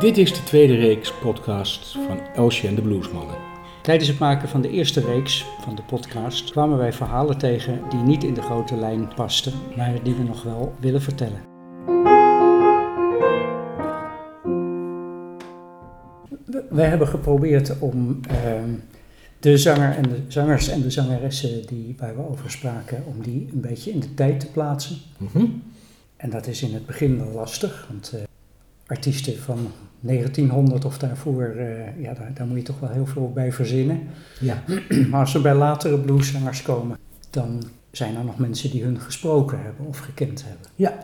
Dit is de tweede reeks podcast van Elsje en de Bluesmannen. Tijdens het maken van de eerste reeks van de podcast kwamen wij verhalen tegen die niet in de grote lijn pasten, maar die we nog wel willen vertellen. We hebben geprobeerd om ehm, de zanger en de zangers en de zangeressen die, waar we over spraken, om die een beetje in de tijd te plaatsen. Mhm. En dat is in het begin wel lastig, want eh, artiesten van 1900 of daarvoor, eh, ja, daar, daar moet je toch wel heel veel bij verzinnen. Ja. Maar als er bij latere blueszangers komen, dan zijn er nog mensen die hun gesproken hebben of gekend hebben. Ja.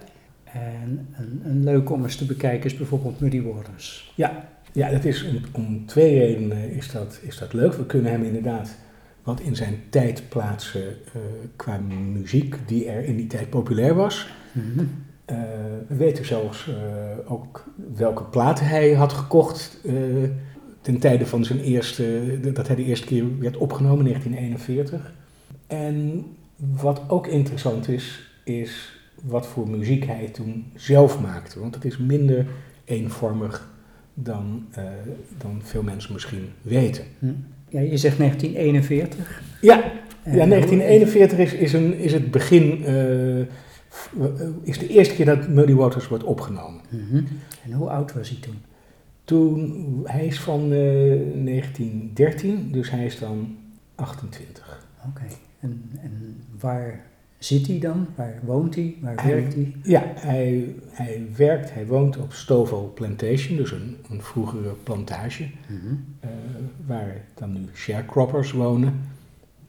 En een, een leuk om eens te bekijken is bijvoorbeeld Muddy Waters. Ja, ja dat is om, om twee redenen is dat, is dat leuk. We kunnen hem inderdaad wat in zijn tijd plaatsen eh, qua muziek die er in die tijd populair was. Mhm. Eh, we weten zelfs eh, ook welke platen hij had gekocht eh, ten tijde van zijn eerste, dat hij de eerste keer werd opgenomen, 1941. En wat ook interessant is, is wat voor muziek hij toen zelf maakte. Want het is minder eenvormig dan, dan veel mensen misschien weten. Hm. Ja, je zegt 1941. Ja, ja 1941 is, is, een, is het begin, is de eerste keer dat Muddy Waters wordt opgenomen. Mhm. En hoe oud was hij toen? Toen, hij is van eh, 1913, dus hij is dan 28. Oké. En, en waar zit hij dan? Waar woont hij? Waar Hij- werkt hij? Ja, hij, hij werkt, hij woont op Stovall Plantation, dus een, een vroegere plantage, Mhm. eh, waar dan nu sharecroppers wonen.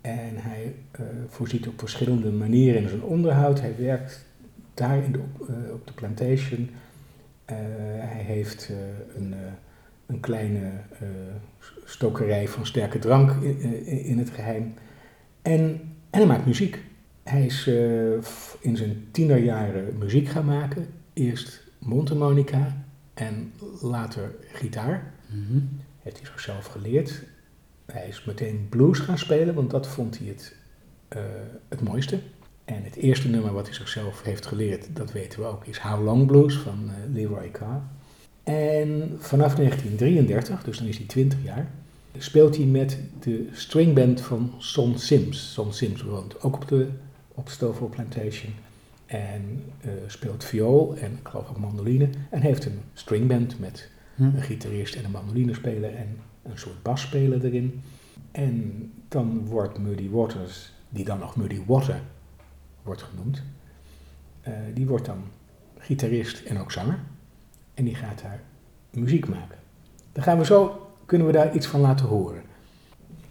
En hij eh, voorziet op verschillende manieren in zijn onderhoud. Hij werkt daar in de, op, eh, op de plantation. Eh, hij heeft een, een kleine stokerij van sterke drank in, in- het geheim. En, en hij maakt muziek. Hij is in zijn tienerjaren muziek gaan maken. Eerst mondharmonica en later gitaar. Mhm. Heeft hij zichzelf geleerd. Hij is meteen blues gaan spelen, want dat vond hij het, eh, het mooiste. En het eerste nummer wat hij zichzelf heeft geleerd, dat weten we ook, is How Long Blues van eh, Leroy Carr. En vanaf 1933, dus dan is hij 20 jaar, speelt hij met de stringband van Son Sims. Son Sims woont ook op de op Stovall Plantation en eh, speelt viool en ik geloof ook mandoline. En heeft een stringband met Hm. een gitarist en een mandolinespeler en een soort basspeler erin. En dan wordt Muddy Waters, die dan nog Muddy Water wordt genoemd, eh, die wordt dan gitarist en ook zanger. En die gaat daar muziek maken. Dan gaan we zo, kunnen we daar iets van laten horen.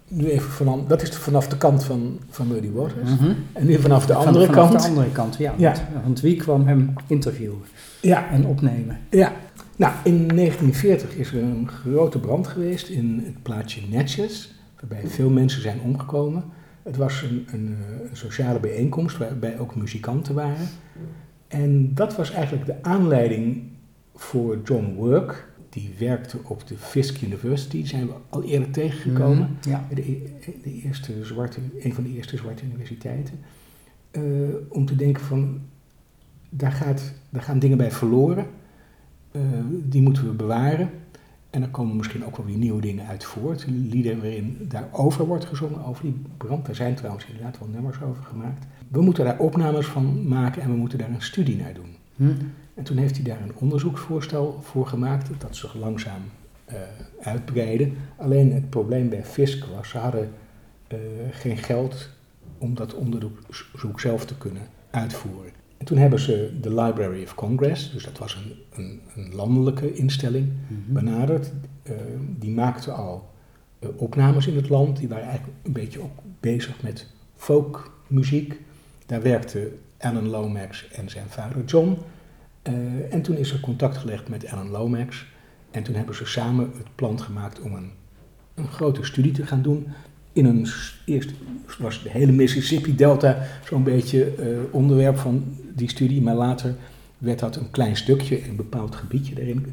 Nu even vanaf, dat is vanaf de kant van, van Muddy Waters. Mhm. En nu vanaf de andere vanaf kant. de andere kant, ja. Ja. Want, want wie kwam hem interviewen Ja, en opnemen? Ja, nou in 1940 is er een grote brand geweest in het plaatsje Natchez, waarbij veel mensen zijn omgekomen. Het was een, een, eh, een sociale bijeenkomst waarbij ook muzikanten waren. En dat was eigenlijk de aanleiding voor John Work. Die werkte op de Fisk University, die zijn we al eerder tegengekomen. Mhm. Ja. De, de eerste zwarte, een van de eerste zwarte universiteiten. Eh, om te denken van, daar, gaat, daar gaan dingen bij verloren. Eh, die moeten we bewaren. En er komen misschien ook wel weer nieuwe dingen uit voort. Lieden waarin daarover wordt gezongen, over die brand. Daar zijn trouwens inderdaad wel nummers over gemaakt. We moeten daar opnames van maken en we moeten daar een studie naar doen. Hm. En toen heeft hij daar een onderzoeksvoorstel voor gemakt, dat zich langzaam eh uitbreidde. Alleen het probleem bij Fisk was, ze hadden eh, geen geld om dat onderzoek zelf te kunnen uitvoeren. En toen hebben ze de Library of Congress, dus dat was een, een, een landelijke instelling, Mhm. benaderd. Eh, die maakte al eh, opnames in het land, die waren eigenlijk een beetje ook bezig met folkmuziek. Daar werkte Alan Lomax en zijn vader John. Eh, en toen is er contact gelegd met Alan Lomax. En toen hebben ze samen het plan gemaakt om een, een grote studie te gaan doen. In een, eerst was de hele Mississippi Delta zo'n beetje eh, onderwerp van die studie. Maar later werd dat een klein stukje, een bepaald gebiedje daarin.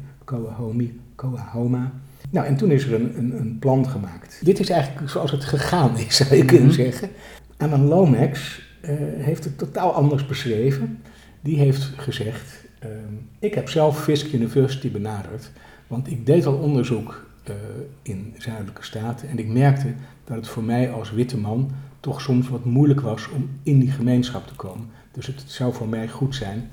Coahoma. Nou, en toen is er een, een, een plan gemaakt. Dit is eigenlijk zoals het gegaan is, zou je kunnen Mhm. zeggen. Alan Lomax eh, heeft het totaal anders beschreven. Die heeft gezegd, ehm, ik heb zelf Fisk University benaderd, want ik deed al onderzoek uh, in zuidelijke staten en ik merkte dat het voor mij als witte man toch soms wat moeilijk was om in die gemeenschap te komen. Dus het zou voor mij goed zijn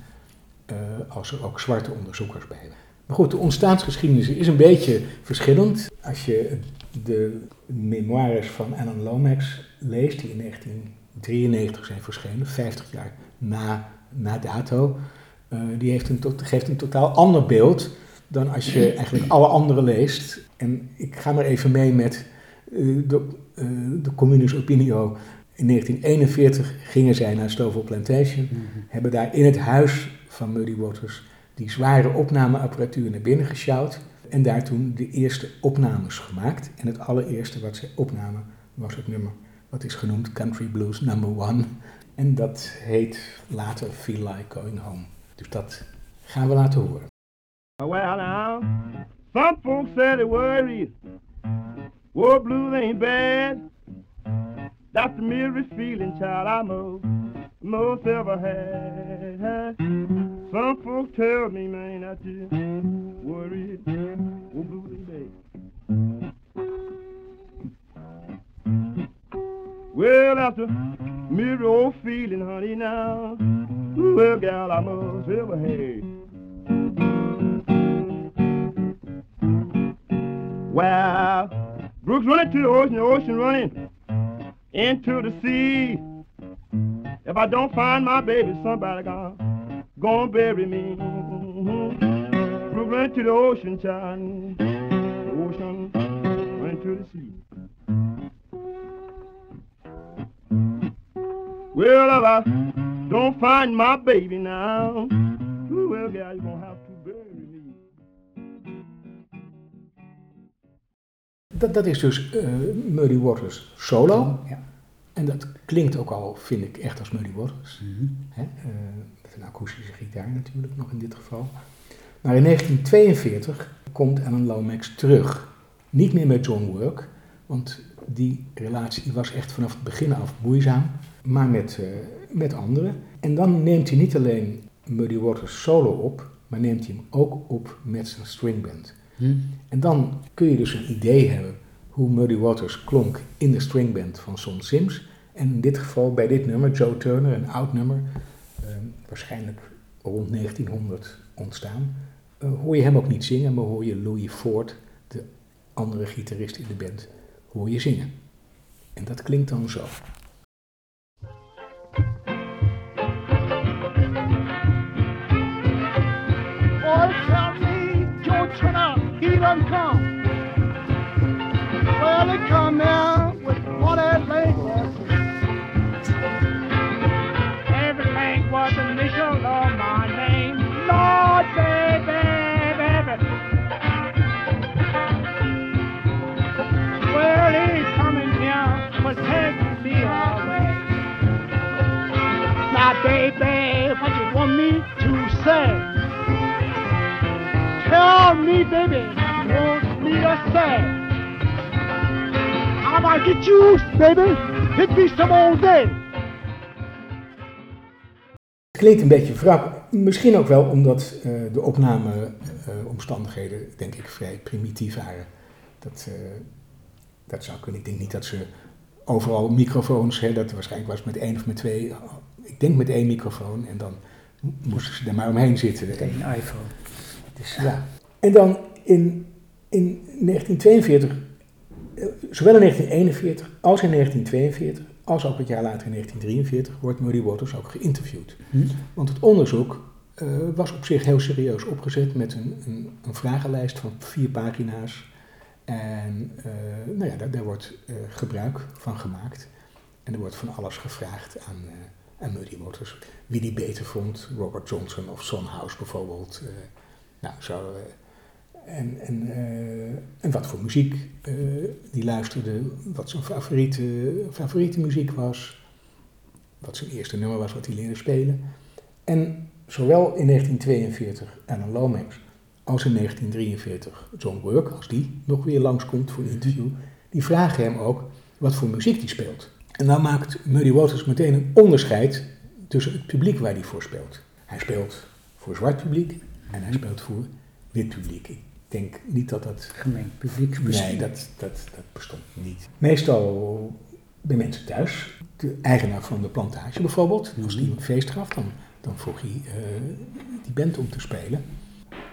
uh, als er ook zwarte onderzoekers bij waren. Maar goed, de ontstaansgeschiedenis is een beetje verschillend. Als je de memoires van Alan Lomax leest, die in 1993 zijn verschenen, 50 jaar na, na dato, uh, die een, geeft een totaal ander beeld dan als je eigenlijk alle andere leest. En ik ga maar even mee met uh, de, uh, de Communis Opinio. In 1941 gingen zij naar Stovall Plantation, mm -hmm. hebben daar in het huis van Muddy Waters die zware opnameapparatuur naar binnen gesjouwd en daar toen de eerste opnames gemaakt. En het allereerste wat ze opnamen was het nummer wat is genoemd Country Blues Number One. En dat heet later Feel Like Going Home. Dus dat gaan we laten horen. Well now, some folks said it worried. War blues ain't bad. That's the merest feeling, child, I most, most ever had. Some folks tell me, man, that you worried. War blues ain't bad. Well, after a merry old feeling, honey, now. Well, gal, I must ever had. Well, Brooks running to the ocean, the ocean running into the sea. If I don't find my baby, somebody gonna, gonna bury me. Brooks running to the ocean, child. The ocean running to the sea. Well, if I don't find my baby now, well, gal, you're gonna Dat, dat is dus uh, Muddy Waters solo. Ja. En dat klinkt ook al, vind ik, echt als Muddy Waters. Mm -hmm. Hè? Uh, met een akoestische gitaar natuurlijk nog in dit geval. Maar in 1942 komt Alan Lomax terug. Niet meer met John Work, want die relatie was echt vanaf het begin af moeizaam. Maar met, uh, met anderen. En dan neemt hij niet alleen Muddy Waters solo op, maar neemt hij hem ook op met zijn stringband. Hmm. En dan kun je dus een idee hebben hoe Muddy Waters klonk in de stringband van Son Sims. En in dit geval bij dit nummer, Joe Turner, een oud nummer, uh, waarschijnlijk rond 1900 ontstaan, uh, hoor je hem ook niet zingen, maar hoor je Louis Ford, de andere gitarist in de band, hoor je zingen. En dat klinkt dan zo. Done come. Well, he come here with that language. Everything was initial of my name. Lord, baby, baby. Well, he's coming here to take me away. Now, baby, what you want me to say? Tell me, baby, How I get you, baby? Hit me some all day. Het klinkt een beetje wrak. Misschien ook wel omdat uh, de opnameomstandigheden, uh, denk ik, vrij primitief waren. Dat, uh, dat zou kunnen. Ik denk niet dat ze overal microfoons, hè, dat waarschijnlijk was met één of met twee. Ik denk met één microfoon en dan moesten ze er maar omheen zitten. Een iPhone. Dus, ja. En dan in, in 1942, zowel in 1941 als in 1942, als ook het jaar later in 1943, wordt Muddy Waters ook geïnterviewd. Hm? Want het onderzoek uh, was op zich heel serieus opgezet met een, een, een vragenlijst van vier pagina's. En uh, nou ja, daar, daar wordt uh, gebruik van gemaakt. En er wordt van alles gevraagd aan, aan Muddy Waters. Wie die beter vond, Robert Johnson of Son House bijvoorbeeld. Nou, zo. En, en, uh, en wat voor muziek uh, die luisterde, wat zijn favoriete, favoriete muziek was, wat zijn eerste nummer was wat hij leerde spelen. En zowel in 1942 Alan Lomax als in 1943 John Work, als die nog weer langskomt voor een interview, die vragen hem ook wat voor muziek hij speelt. En dan maakt Muddy Waters meteen een onderscheid tussen het publiek waar hij voor speelt. Hij speelt voor zwart publiek en hij speelt voor wit publiek. Denk niet dat dat Gemengd publiek Nee, misschien. dat, dat, dat bestond niet. Meestal bij mensen thuis. De eigenaar van de plantage bijvoorbeeld. Als die een feest gaf, dan, dan vroeg hij eh, die band om te spelen.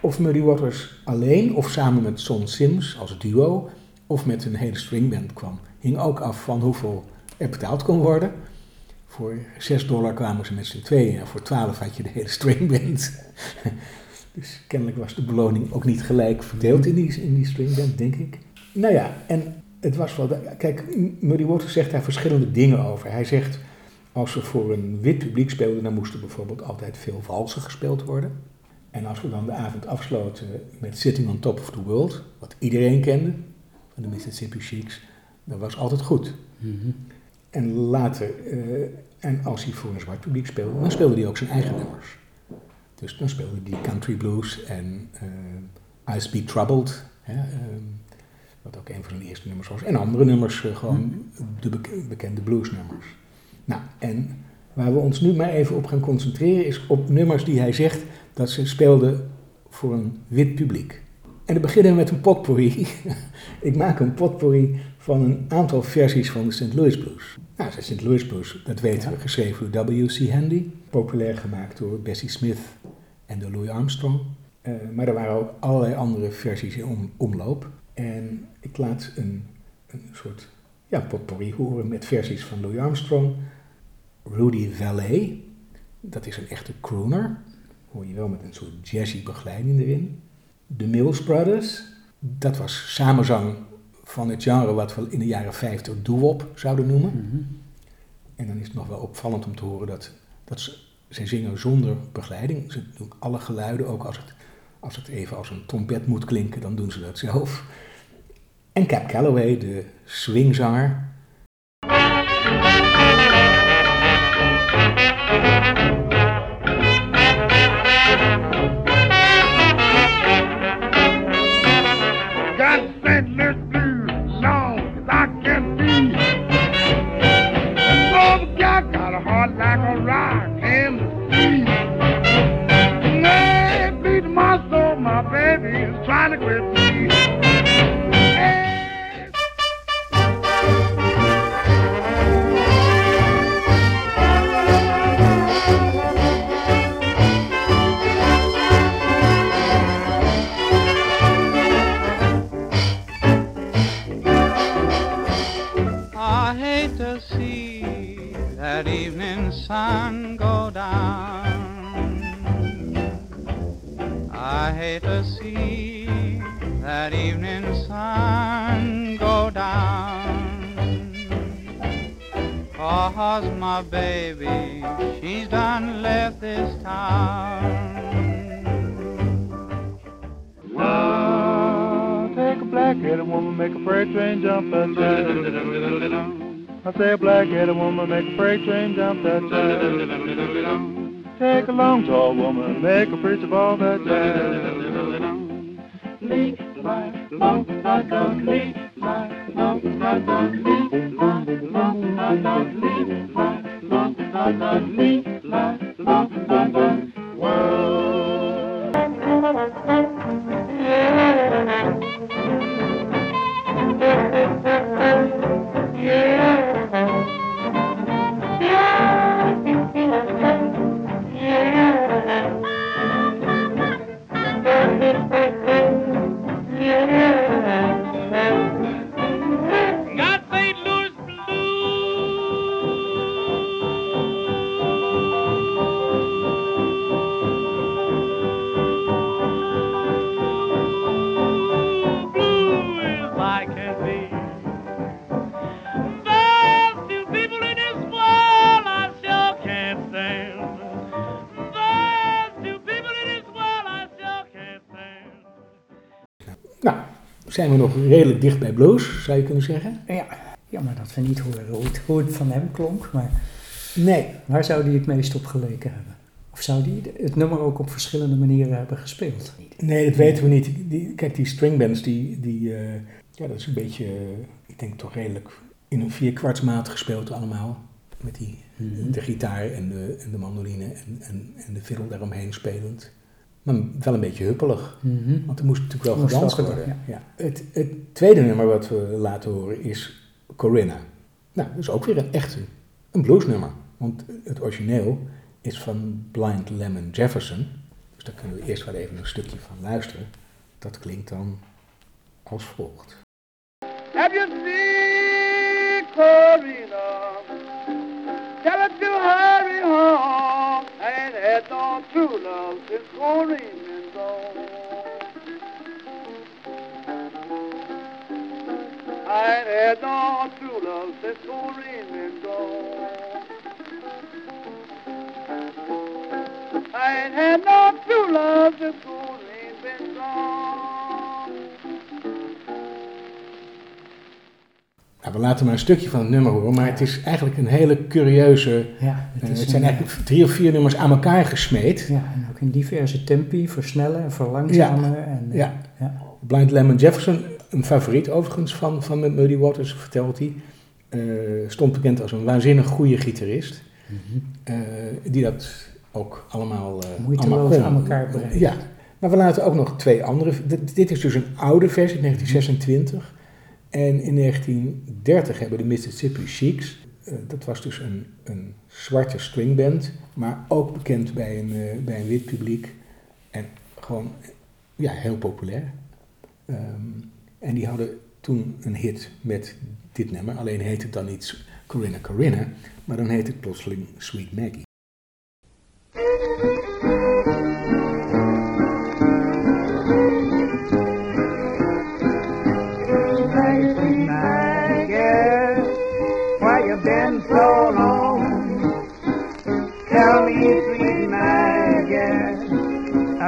Of Muddy Waters alleen of samen met Son Sims als duo. Of met een hele stringband kwam. Hing ook af van hoeveel er betaald kon worden. Voor 6 dollar kwamen ze met z'n tweeën. En voor 12 had je de hele stringband. Dus kennelijk was de beloning ook niet gelijk verdeeld in die, in die stringband, denk ik. Nou ja, en het was wel... Kijk, Muddy Waters zegt daar verschillende dingen over. Hij zegt, als we voor een wit publiek speelden, dan moest er bijvoorbeeld altijd veel valsen gespeeld worden. En als we dan de avond afsloten met Sitting on Top of the World, wat iedereen kende, van de Mississippi Sheiks, dat was altijd goed. Mhm. En later, eh, en als hij voor een zwart publiek speelde, dan speelde hij ook zijn eigen nummers. Dus dan speelde hij country blues en eh I Speak Troubled, hè, ehm, wat ook een van zijn eerste nummers was. En andere nummers, eh, gewoon de bek- bekende bluesnummers. Nou, en waar we ons nu maar even op gaan concentreren is op nummers die hij zegt dat ze speelden voor een wit publiek. En dan beginnen we met een potpourri. Ik maak een potpourri van een aantal versies van de St. Louis Blues. Nou, de St. Louis Blues, dat weten Ja. we, geschreven door W.C. Handy. Populair gemaakt door Bessie Smith en door Louis Armstrong. Eh, maar er waren ook allerlei andere versies in om, omloop. En ik laat een, een soort ja, potpourri horen met versies van Louis Armstrong. Rudy Valet, dat is een echte crooner. Hoor je wel met een soort jazzy begeleiding erin. De Mills Brothers, dat was samenzang van het genre wat we in de jaren 50 doo-wop zouden noemen. Mhm. En dan is het nog wel opvallend om te horen dat, dat ze, ze zingen zonder begeleiding. Ze doen alle geluiden, ook als het, als het even als een trompet moet klinken, dan doen ze dat zelf. En Cap Calloway, de swingzanger. it will me. say a black-headed woman make a freight train jump that jive. Take a long tall woman, make a bridge of all that jive. Leak my long, I don't leak my long, I don't leak my long, I don't leak my long, I don't leak my long, I don't redelijk dicht bij blues, zou je kunnen zeggen. Ja, jammer dat we niet horen hoe het, hoe het van hem klonk, maar Nee, waar zou hij het meest op geleken hebben? Of zou hij het nummer ook op verschillende manieren hebben gespeeld? Nee, dat weten we niet. Die, kijk, die stringbands, die, die, eh, ja, dat is een beetje, eh, ik denk toch redelijk in een vierkwartsmaat gespeeld allemaal. Met die, Mhm. de gitaar en de, en de mandoline en, en, en de fiddle daaromheen spelend. Maar wel een beetje huppelig. Mhm. Want er moest natuurlijk wel gedanst worden. Ja. Het, het tweede nummer wat we laten horen is Corinna. Nou, dat is ook weer een echt een, bluesnummer. Want het origineel is van Blind Lemon Jefferson. Dus daar kunnen we eerst wel even een stukje van luisteren. Dat klinkt dan als volgt. Have you seen Corina? Tell true love Corina been gone. I ain't had no true love since been gone. I ain't had no true love since Corina been gone. We laten maar een stukje van het nummer horen, maar het is eigenlijk een hele curieuze... Ja, het, eh, het zijn een- eigenlijk drie of vier nummers aan elkaar gesmeed. Ja, en ook in diverse tempi, versnellen en verlangzamen. En, eh, Ja. ja. Blind Lemon Jefferson, een favoriet overigens van, van Muddy Waters, vertelt hij. eh, stond bekend als een waanzinnig goede gitarist. Mhm. eh, die dat ook allemaal, eh Moeiteloos allemaal aan elkaar brengen. Ja, maar we laten ook nog twee andere. Dit, dit is dus een oude versie, 1926. En in 1930 hebben de Mississippi Sheiks, eh, dat was dus een, een zwarte stringband, maar ook bekend bij een, eh, bij een wit publiek. En gewoon ja, heel populair. Ehm, en die hadden toen een hit met dit nummer. Alleen heet het dan niet Corinna Corinna, maar dan heet het plotseling Sweet Maggie. So long? Tell me, sweet Maggie,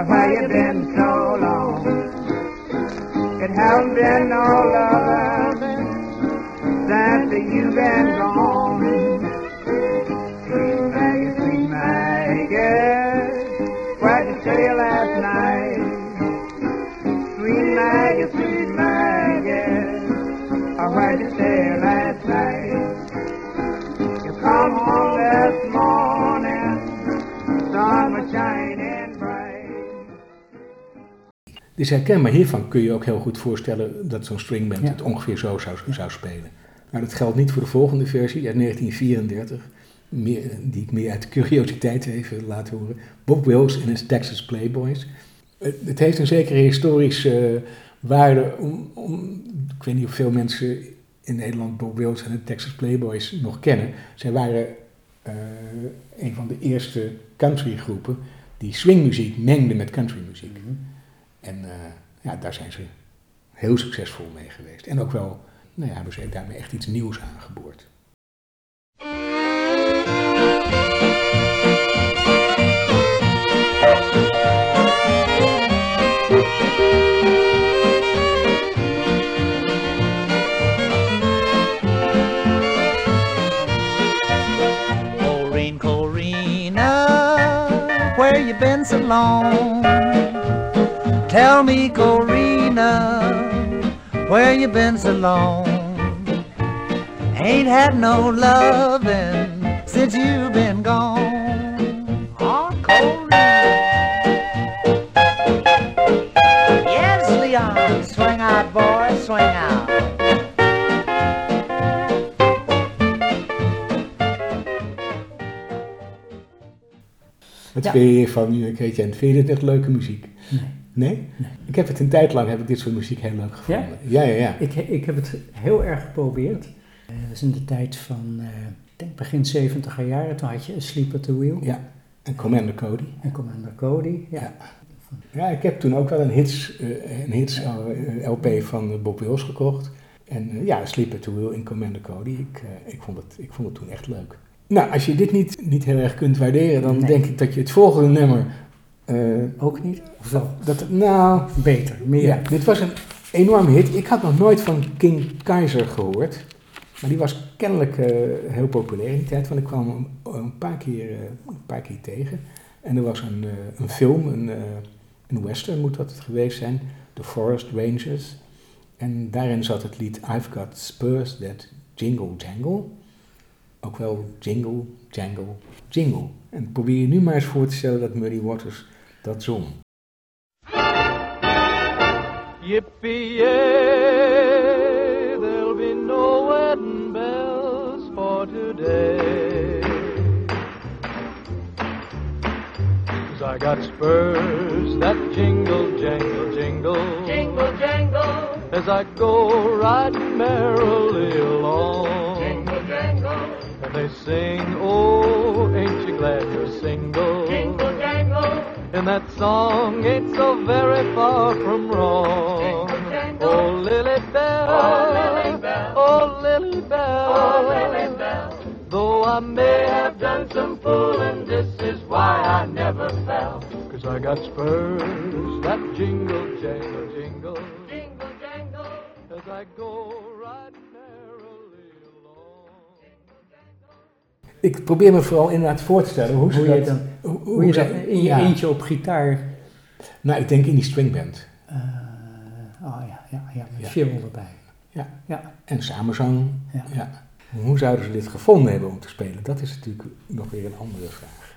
why you been so long? It hasn't been no loving since you've been gone. Dus herkenbaar hiervan kun je ook heel goed voorstellen dat zo'n stringband Ja. het ongeveer zo zou, zou spelen. Nou, dat geldt niet voor de volgende versie uit 1934, meer, die ik meer uit curiositeit even laat horen. Bob Wills en his Texas Playboys. Het, heeft een zekere historische eh, waarde om, om, ik weet niet of veel mensen in Nederland Bob Wills en de Texas Playboys nog kennen. Zij waren eh, een van de eerste countrygroepen die swingmuziek mengde met countrymuziek. En eh, ja, daar zijn ze heel succesvol mee geweest. En ook wel, nou ja, hebben ze daarmee echt iets nieuws aangeboord. Corina, where you been so long? Tell me, Corina, where you been so long? Ain't had no loving since you've been gone. Oh, Corina. Yes, Leon, swing out, boy, swing out. Wat Ja. vind je van nu, Keetje? En vind je dit echt leuke muziek? Nee. Nee? Ik heb het een tijd lang, heb ik dit soort muziek heel leuk gevonden. Ja, ja, ja. Ik, ik heb het heel erg geprobeerd. Eh, dat is in de tijd van, eh, denk begin 70 jaren. Toen had je een Sleep at the Wheel Ja, en Commander Cody. en Commander Cody. Ja. Ja. Ja, ik heb toen ook wel een hits, eh, een hits LP van Bob Wills gekocht. En ja, Sleep at the Wheel in Commander Cody. Ik, ik, vond het, ik vond het toen echt leuk. Nou, als je dit niet, niet heel erg kunt waarderen, dan Nee. denk ik dat je het volgende nummer... eh, Ook niet? Of wel? dat, nou, Beter, meer. Ja, dit was een enorme hit. Ik had nog nooit van King Kaiser gehoord. Maar die was kennelijk eh, heel populair in die tijd, want ik kwam hem een paar keer, eh, een paar keer tegen. En er was een, eh, een film, een, eh, een western moet dat het geweest zijn, The Forest Rangers. En daarin zat het lied I've Got Spurs That Jingle Jangle. Ook wel Jingle, Jangle, Jingle. En probeer je nu maar eens voor te stellen dat Muddy Waters dat zong. Yippee-yay, there'll be no wedding bells for today. 'Cause I got spurs that jingle, jangle, jingle. Jingle, jangle, As I go riding merrily along. jingle, jangle, And they sing, oh, ain't you glad you're single? jingle, jangle, And that song ain't so very far from wrong. Oh, Lily Bell. Oh, Lily Bell. Oh, Lily Bell. oh, Lily Bell. Though I may have done some fooling, This is why I never fell. Cause I got spurs that jingle, jangle, jingle. Jingle, jangle, As I go riding merrily Ik probeer me vooral inderdaad voor te stellen hoe ze Hoe je dat... dan- hoe, Hoe je dat in je ja. eentje op gitaar... Nou, ik denk in die stringband. eh, oh ja, ja, ja met Ja. erbij. Ja. Ja, En samenzang. Ja. Ja. Hoe zouden ze dit gevonden hebben om te spelen? Dat is natuurlijk nog weer een andere vraag.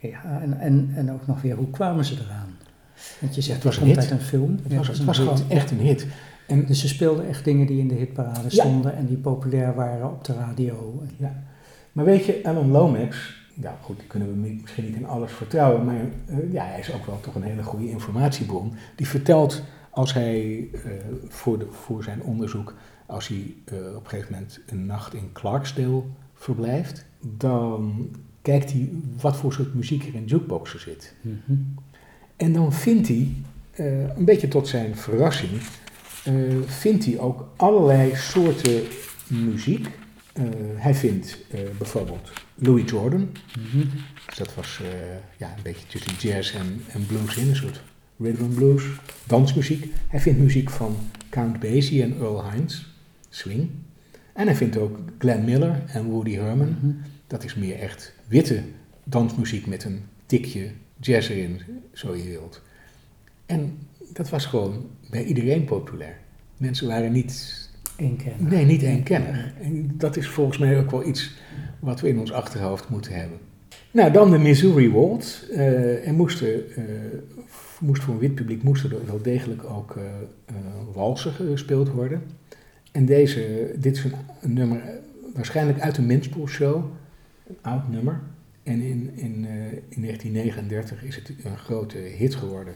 ja en, en, en ook nog weer, hoe kwamen ze eraan? Want je zegt, Het was een hit. uit een film. Het was, het gewoon echt een hit. En, Dus ze speelden echt dingen die in de hitparade Ja. stonden en die populair waren op de radio. En- ja. Maar weet je, Alan Lomax, ja goed, die kunnen we mi- misschien niet in alles vertrouwen, maar eh, ja, hij is ook wel toch een hele goede informatiebron. Die vertelt als hij eh, voor, de, voor zijn onderzoek, als hij eh, op een gegeven moment een nacht in Clarksdale verblijft, dan kijkt hij wat voor soort muziek er in jukeboxen zit. Mhm. En dan vindt hij, een beetje tot zijn verrassing, vindt hij ook allerlei soorten muziek. Eh, hij vindt eh, bijvoorbeeld Louis Jordan. Dus dat was eh, ja, een beetje tussen jazz en, en blues in, een soort rhythm and blues, dansmuziek. Hij vindt muziek van Count Basie en Earl Hines, swing. En hij vindt ook Glenn Miller en Woody Herman. Mhm. Dat is meer echt witte dansmuziek met een tikje jazz erin, zo je wilt. En dat was gewoon bij iedereen populair. Mensen waren niet, Eén kennen. nee, niet eenkennig. En dat is volgens mij ook wel iets wat we in ons achterhoofd moeten hebben. Nou, dan de Missouri Waltz. Eh er moesten, eh, moest voor een wit publiek moesten er wel degelijk ook eh walsen gespeeld worden. En deze, dit is een, nummer waarschijnlijk uit een Minstrel Show, een oud nummer. En in, in, in 1939 is het een grote hit geworden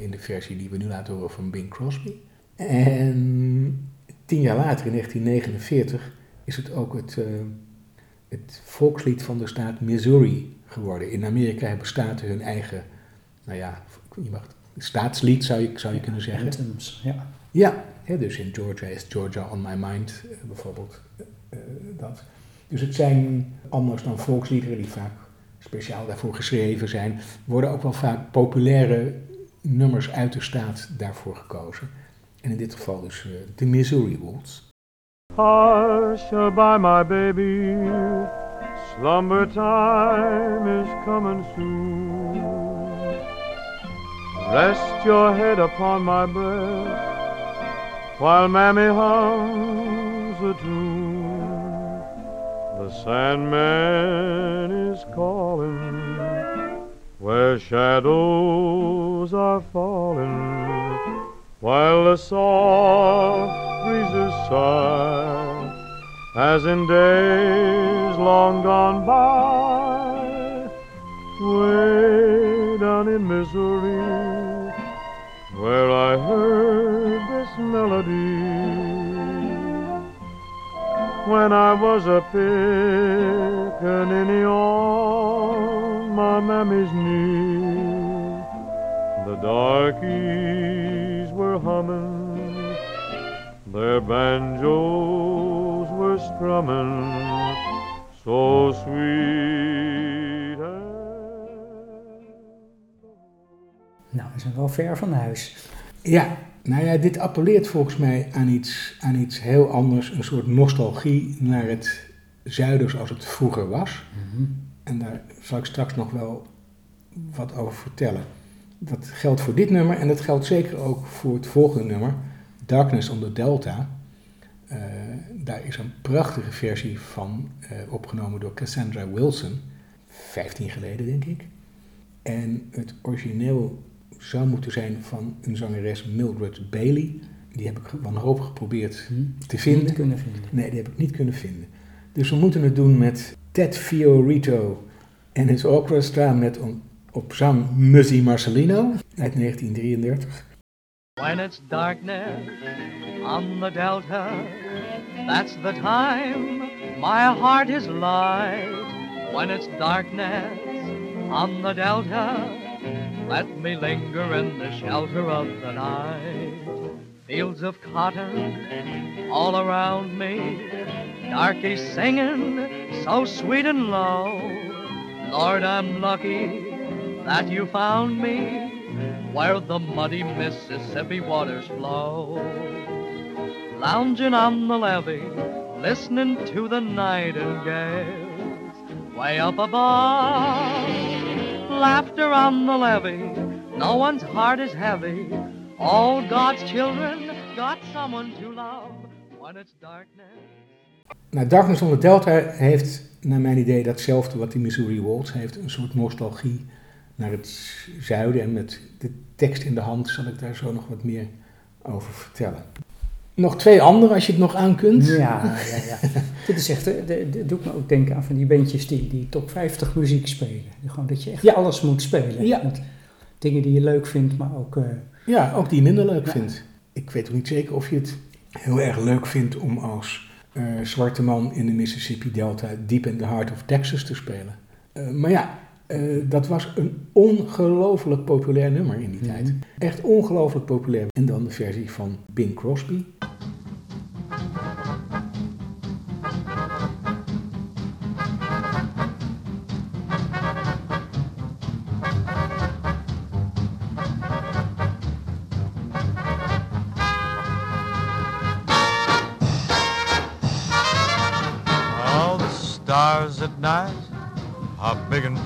in de versie die we nu laten horen van Bing Crosby. En tien jaar later, in 1949, is het ook het, eh, het volkslied van de staat Missouri geworden. In Amerika hebben staten hun eigen, nou ja, je mag, staatslied zou je, zou je kunnen zeggen. Anthems, ja. Ja, hè, dus in Georgia is Georgia on my mind eh, bijvoorbeeld eh, dat. Dus het zijn anders dan volksliederen die vaak speciaal daarvoor geschreven zijn, worden ook wel vaak populaire nummers uit de staat daarvoor gekozen. En in dit geval dus eh, de Missouri Waltz. By my baby, slumber time is coming soon. Rest your head upon my breast while Mammy hums a tune. The Sandman is calling where shadows are falling while the soft breezes sigh as in days long gone by way down in Missouri where I heard this melody. When I was a pickaninny on my mammy's knee the darkies were humming, their banjos were strumming, so sweet. Nou, we zijn wel ver van huis. Ja, nou ja, dit appelleert volgens mij aan iets, aan iets heel anders, een soort nostalgie naar het zuiden zoals het vroeger was. En daar zal ik straks nog wel wat over vertellen. Dat geldt voor dit nummer en dat geldt zeker ook voor het volgende nummer, Darkness on the Delta. Eh, daar is een prachtige versie van eh, opgenomen door Cassandra Wilson, 15 geleden denk ik. En het origineel zou moeten zijn van een zangeres Mildred Bailey. Die heb ik wanhopig geprobeerd Hm? te vinden. Niet kunnen vinden. Nee, die heb ik niet kunnen vinden. Dus we moeten het doen met Ted Fiorito en his orchestra met on- op zang Muzzy Marcelino uit 1933. When it's darkness on the delta, that's the time my heart is light. When it's darkness on the delta, let me linger in the shelter of the night. Fields of cotton all around me, darkies singing so sweet and low. Lord, I'm lucky that you found me where the muddy Mississippi waters flow. Lounging on the levee, listening to the nightingales. Way up above, laughter on the levee. No one's heart is heavy. All God's children got someone to love when it's darkness. Nou, Darkness on the Delta heeft, naar mijn idee, datzelfde wat die Missouri Waltz heeft. Een soort nostalgie naar het zuiden. En met de tekst in de hand zal ik daar zo nog wat meer over vertellen. Nog twee andere, als je het nog aan kunt. Ja, ja, ja. Dit is echt, de- doet me ook denken aan van die bandjes die, die top 50 muziek spelen. Gewoon dat je echt Ja. alles moet spelen. Ja. Met dingen die je leuk vindt, maar ook... eh, Ja, ook die je minder leuk Ja. vindt. Ik weet ook niet zeker of je het heel erg leuk vindt om als eh, zwarte man in de Mississippi Delta Deep in the Heart of Texas te spelen. Eh, maar ja, eh, dat was een ongelooflijk populair nummer in die Mhm. tijd. Echt ongelooflijk populair. En dan de versie van Bing Crosby.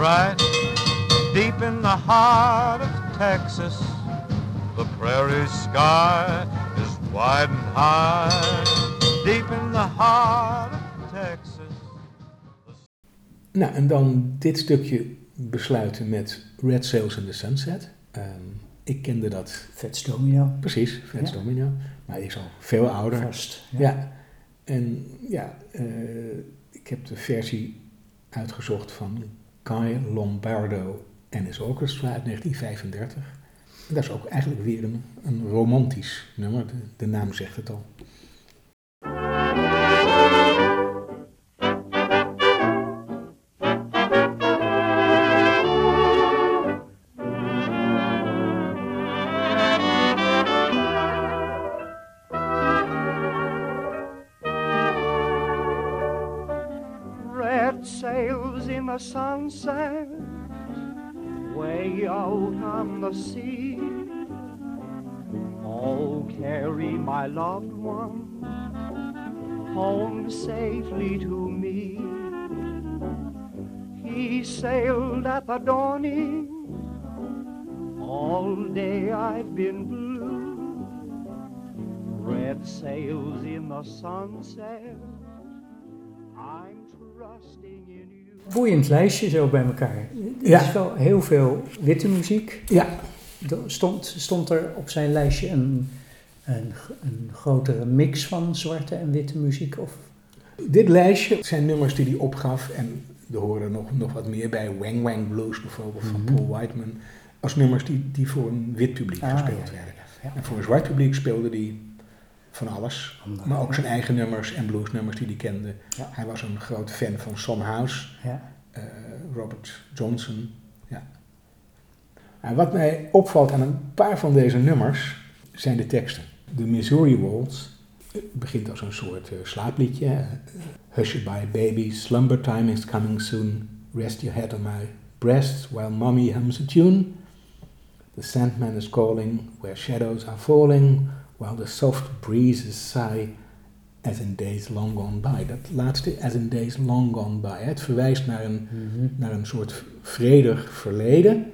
Deep in the heart of Texas, the prairie sky is wide and high. Deep in the heart of Texas. Nou, en dan dit stukje besluiten met Red Sails in the Sunset. Ehm, ik kende dat Vets Domino. precies, Fats Ja. Domino. Maar die is al veel ouder. Vast. Ja, en ja, eh, ik heb de versie uitgezocht van Kai Lombardo en his orchestra uit 1935. Dat is ook eigenlijk weer een, een romantisch nummer, de, de naam zegt het al. Sea. Oh, carry my loved one home safely to me. He sailed at the dawning. All day I've been blue. Red sails in the sunset. I'm trusting in you. Boeiend lijstje zo bij elkaar. Er Ja. is wel heel veel witte muziek. Ja, Er Stond, stond er op zijn lijstje een, een, een grotere mix van zwarte en witte muziek? Of, dit lijstje zijn nummers die hij opgaf en er horen nog, nog wat meer bij. Wang Wang Blues bijvoorbeeld van Mhm. Paul Whiteman. Als nummers die, die voor een wit publiek Ah, gespeeld ja, werden. ja. En voor een zwart publiek speelde hij van alles. Maar ook zijn eigen nummers en bluesnummers die hij kende. Ja. Hij was een groot fan van Son House, Ja. eh, Robert Johnson. Ja. En wat mij opvalt aan een paar van deze nummers zijn de teksten. De Missouri Waltz eh, begint als een soort eh, slaapliedje. eh, Hush-a-bye baby, slumber time is coming soon. Rest your head on my breast while mommy hums a tune. The sandman is calling where shadows are falling, while the soft breezes sigh as in days long gone by. Dat laatste, as in days long gone by, het verwijst naar een, Mhm. naar een soort vredig verleden.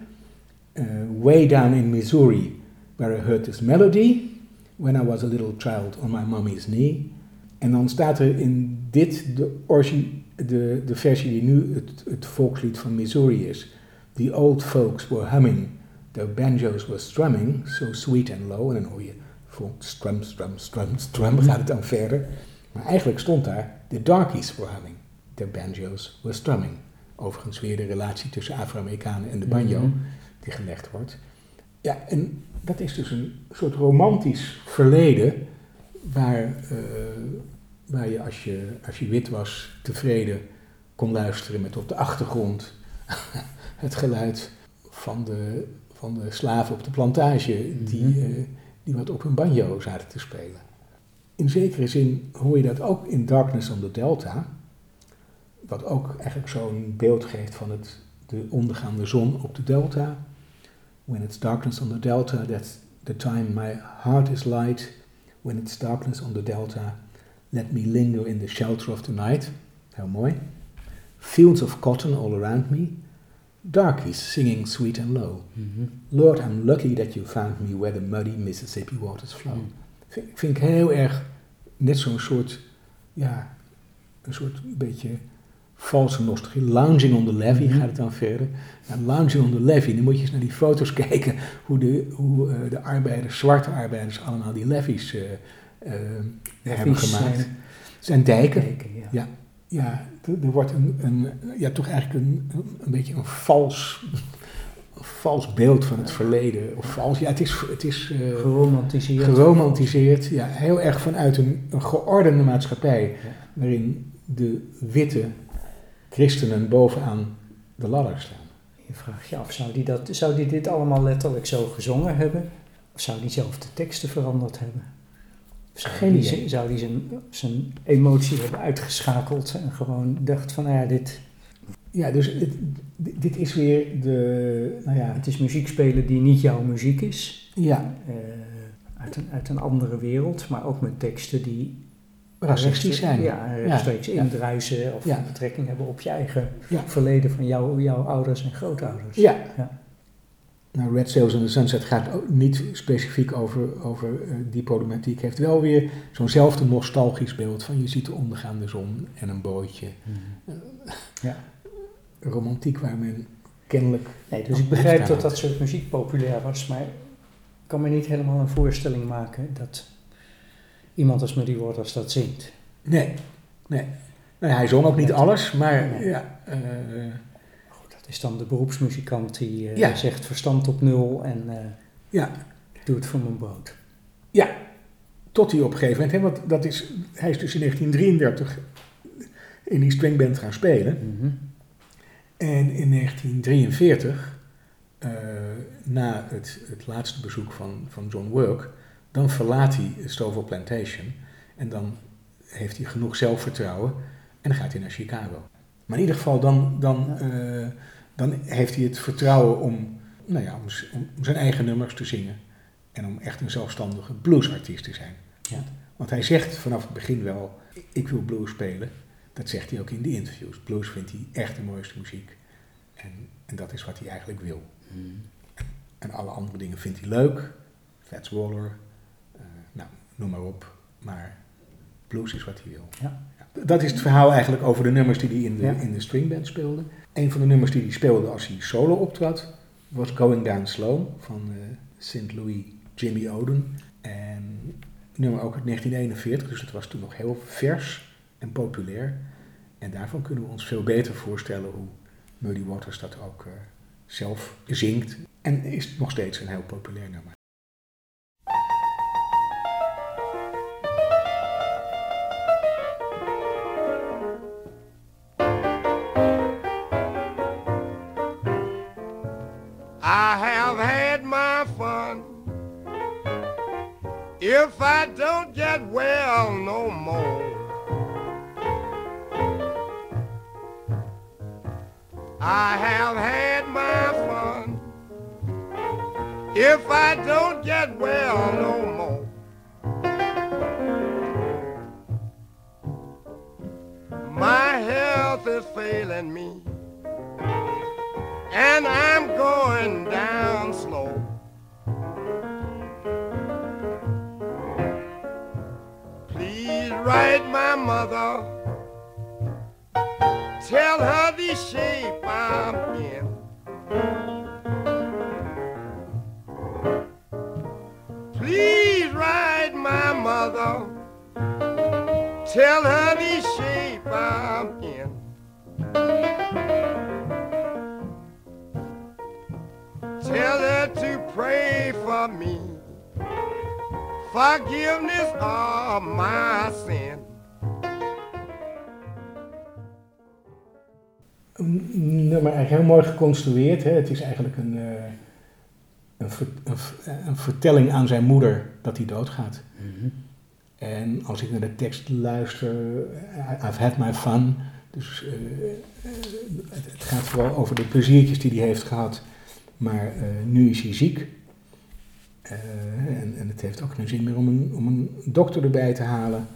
Uh, way down in Missouri, where I heard this melody, when I was a little child on my mommy's knee. En dan staat er in dit de, de, de versie die nu het, het volkslied van Missouri is. The old folks were humming The banjos were strumming, so sweet and low. En dan hoor je vol strum, strum, strum, strum, gaat het dan verder. Maar eigenlijk stond daar, the darkies were humming. The banjos were strumming. Overigens weer de relatie tussen Afro-Amerikanen en de banjo Mhm. die gelegd wordt. Ja, en dat is dus een soort romantisch verleden waar, eh, waar je als, je als je wit was tevreden kon luisteren met op de achtergrond het geluid van de, van de slaven op de plantage die, Mhm. eh, die wat op hun banjo zaten te spelen. In zekere zin hoor je dat ook in Darkness on the Delta, wat ook eigenlijk zo'n beeld geeft van het, de ondergaande zon op de delta. When it's darkness on the delta, that's the time my heart is light. When it's darkness on the delta, let me linger in the shelter of the night. Heel mooi. Fields of cotton all around me. Darkies singing sweet and low. Lord, I'm lucky that you found me where the muddy Mississippi waters flow. Mm. Vind, vind ik heel erg net zo'n soort, ja, een soort beetje valse nostalgie. Lounging on the levee Mhm. gaat het dan verder. Nou, lounging on the levee, dan moet je eens naar die foto's kijken hoe de, hoe, eh, de arbeiders, zwarte arbeiders, allemaal die levees eh, eh, hebben gemaakt. zijn- Het zijn dijken. Kijken, ja. Ja, ja er wordt een, een, ja, toch eigenlijk een, een beetje een vals, een vals beeld van het verleden. Of vals, ja, het is, het is eh, Geromantiseerd. geromantiseerd. Ja, heel erg vanuit een, een geordende maatschappij. Waarin de witte christenen bovenaan de ladder staan. Je vraagt je af, zou die, dat, zou die dit allemaal letterlijk zo gezongen hebben? Of zou die zelf de teksten veranderd hebben? Zou Geen die, idee. zijn- zou die zijn, zijn emotie hebben uitgeschakeld en gewoon dacht van, nou ja, dit, Ja, dus het- dit is weer de, nou ja, het is muziek spelen die niet jouw muziek is. ja eh, uit, een, uit een andere wereld, maar ook met teksten die racistisch zijn. Ja, rechtstreeks ja. indruisen of Ja. betrekking hebben op je eigen verleden van jou, jouw ouders en grootouders. Ja. Ja. Nou, Red Sails in the Sunset gaat niet specifiek over, over eh, die problematiek. Heeft wel weer zo'nzelfde nostalgisch beeld van je ziet de ondergaande zon en een bootje. Mhm. Eh, Romantiek waar men kennelijk... Nee, dus ik begrijp dat dat soort muziek populair was, maar ik kan me niet helemaal een voorstelling maken dat iemand als Muddy Waters dat zingt. Nee, nee. Nou, ja, hij zong ook niet alles, maar Nee. ja... eh, is dan de beroepsmuzikant die eh, Ja. zegt verstand op nul en eh ja, doe het voor mijn brood. ja, tot hij op een gegeven moment... Hè, want dat is, hij is dus in 1933 in die stringband gaan spelen. Mhm. En in 1943, eh, na het, het laatste bezoek van, van John Work, dan verlaat hij Stovall Plantation. En dan heeft hij genoeg zelfvertrouwen en dan gaat hij naar Chicago. Maar in ieder geval, dan, dan, dan heeft hij het vertrouwen om, nou ja, om, om zijn eigen nummers te zingen. En om echt een zelfstandige bluesartiest te zijn. Ja. Want hij zegt vanaf het begin wel, ik wil blues spelen. Dat zegt hij ook in de interviews. Blues vindt hij echt de mooiste muziek. En, en dat is wat hij eigenlijk wil. Mhm. En alle andere dingen vindt hij leuk. Fats Waller, eh, nou, noem maar op. Maar blues is wat hij wil. Ja. Dat is het verhaal eigenlijk over de nummers die hij in de, Ja. in de stringband speelde. Een van de nummers die hij speelde als hij solo optrad, was Going Down Slow van eh St. Louis Jimmy Oden. En nummer ook uit 1941, dus het was toen nog heel vers en populair. En daarvan kunnen we ons veel beter voorstellen hoe Muddy Waters dat ook eh, zelf zingt. En is nog steeds een heel populair nummer. I have had my fun. If I don't get well no more, I have had my fun. If I don't get well no more. My health is failing me and I'm going down slow. Please write my mother, tell her the shape I'm in. Please write my mother, tell her the shape I'm in. Pray for me. Forgiveness of my sin. Nummer eigenlijk heel mooi geconstrueerd. Hè? Het is eigenlijk een, eh, een, ver- een, vertelling aan zijn moeder dat hij doodgaat. En als ik naar de tekst luister, eh, I've had my fun. Dus eh, het, het gaat vooral over de pleziertjes die hij heeft gehad. Maar eh, nu is hij ziek. Eh, en, en het heeft ook geen zin meer om een, om een dokter erbij te halen.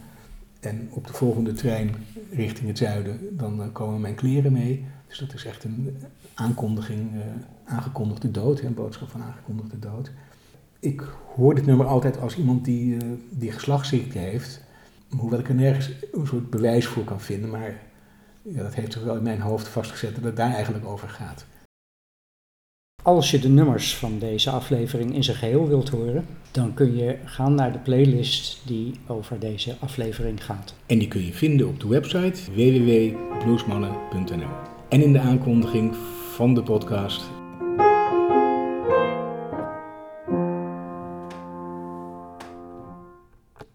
En op de volgende trein richting het zuiden, dan eh, komen mijn kleren mee. Dus dat is echt een aankondiging, aangekondigde dood, een boodschap van aangekondigde dood. Ik hoor dit nummer altijd als iemand die, die geslachtsziekte heeft. Hoewel ik er nergens een soort bewijs voor kan vinden. Maar ja, dat heeft zich wel in mijn hoofd vastgezet dat het daar eigenlijk over gaat. Als je de nummers van deze aflevering in zijn geheel wilt horen, dan kun je gaan naar de playlist die over deze aflevering gaat. En die kun je vinden op de website www.bluesmannen.nl. En in de aankondiging van de podcast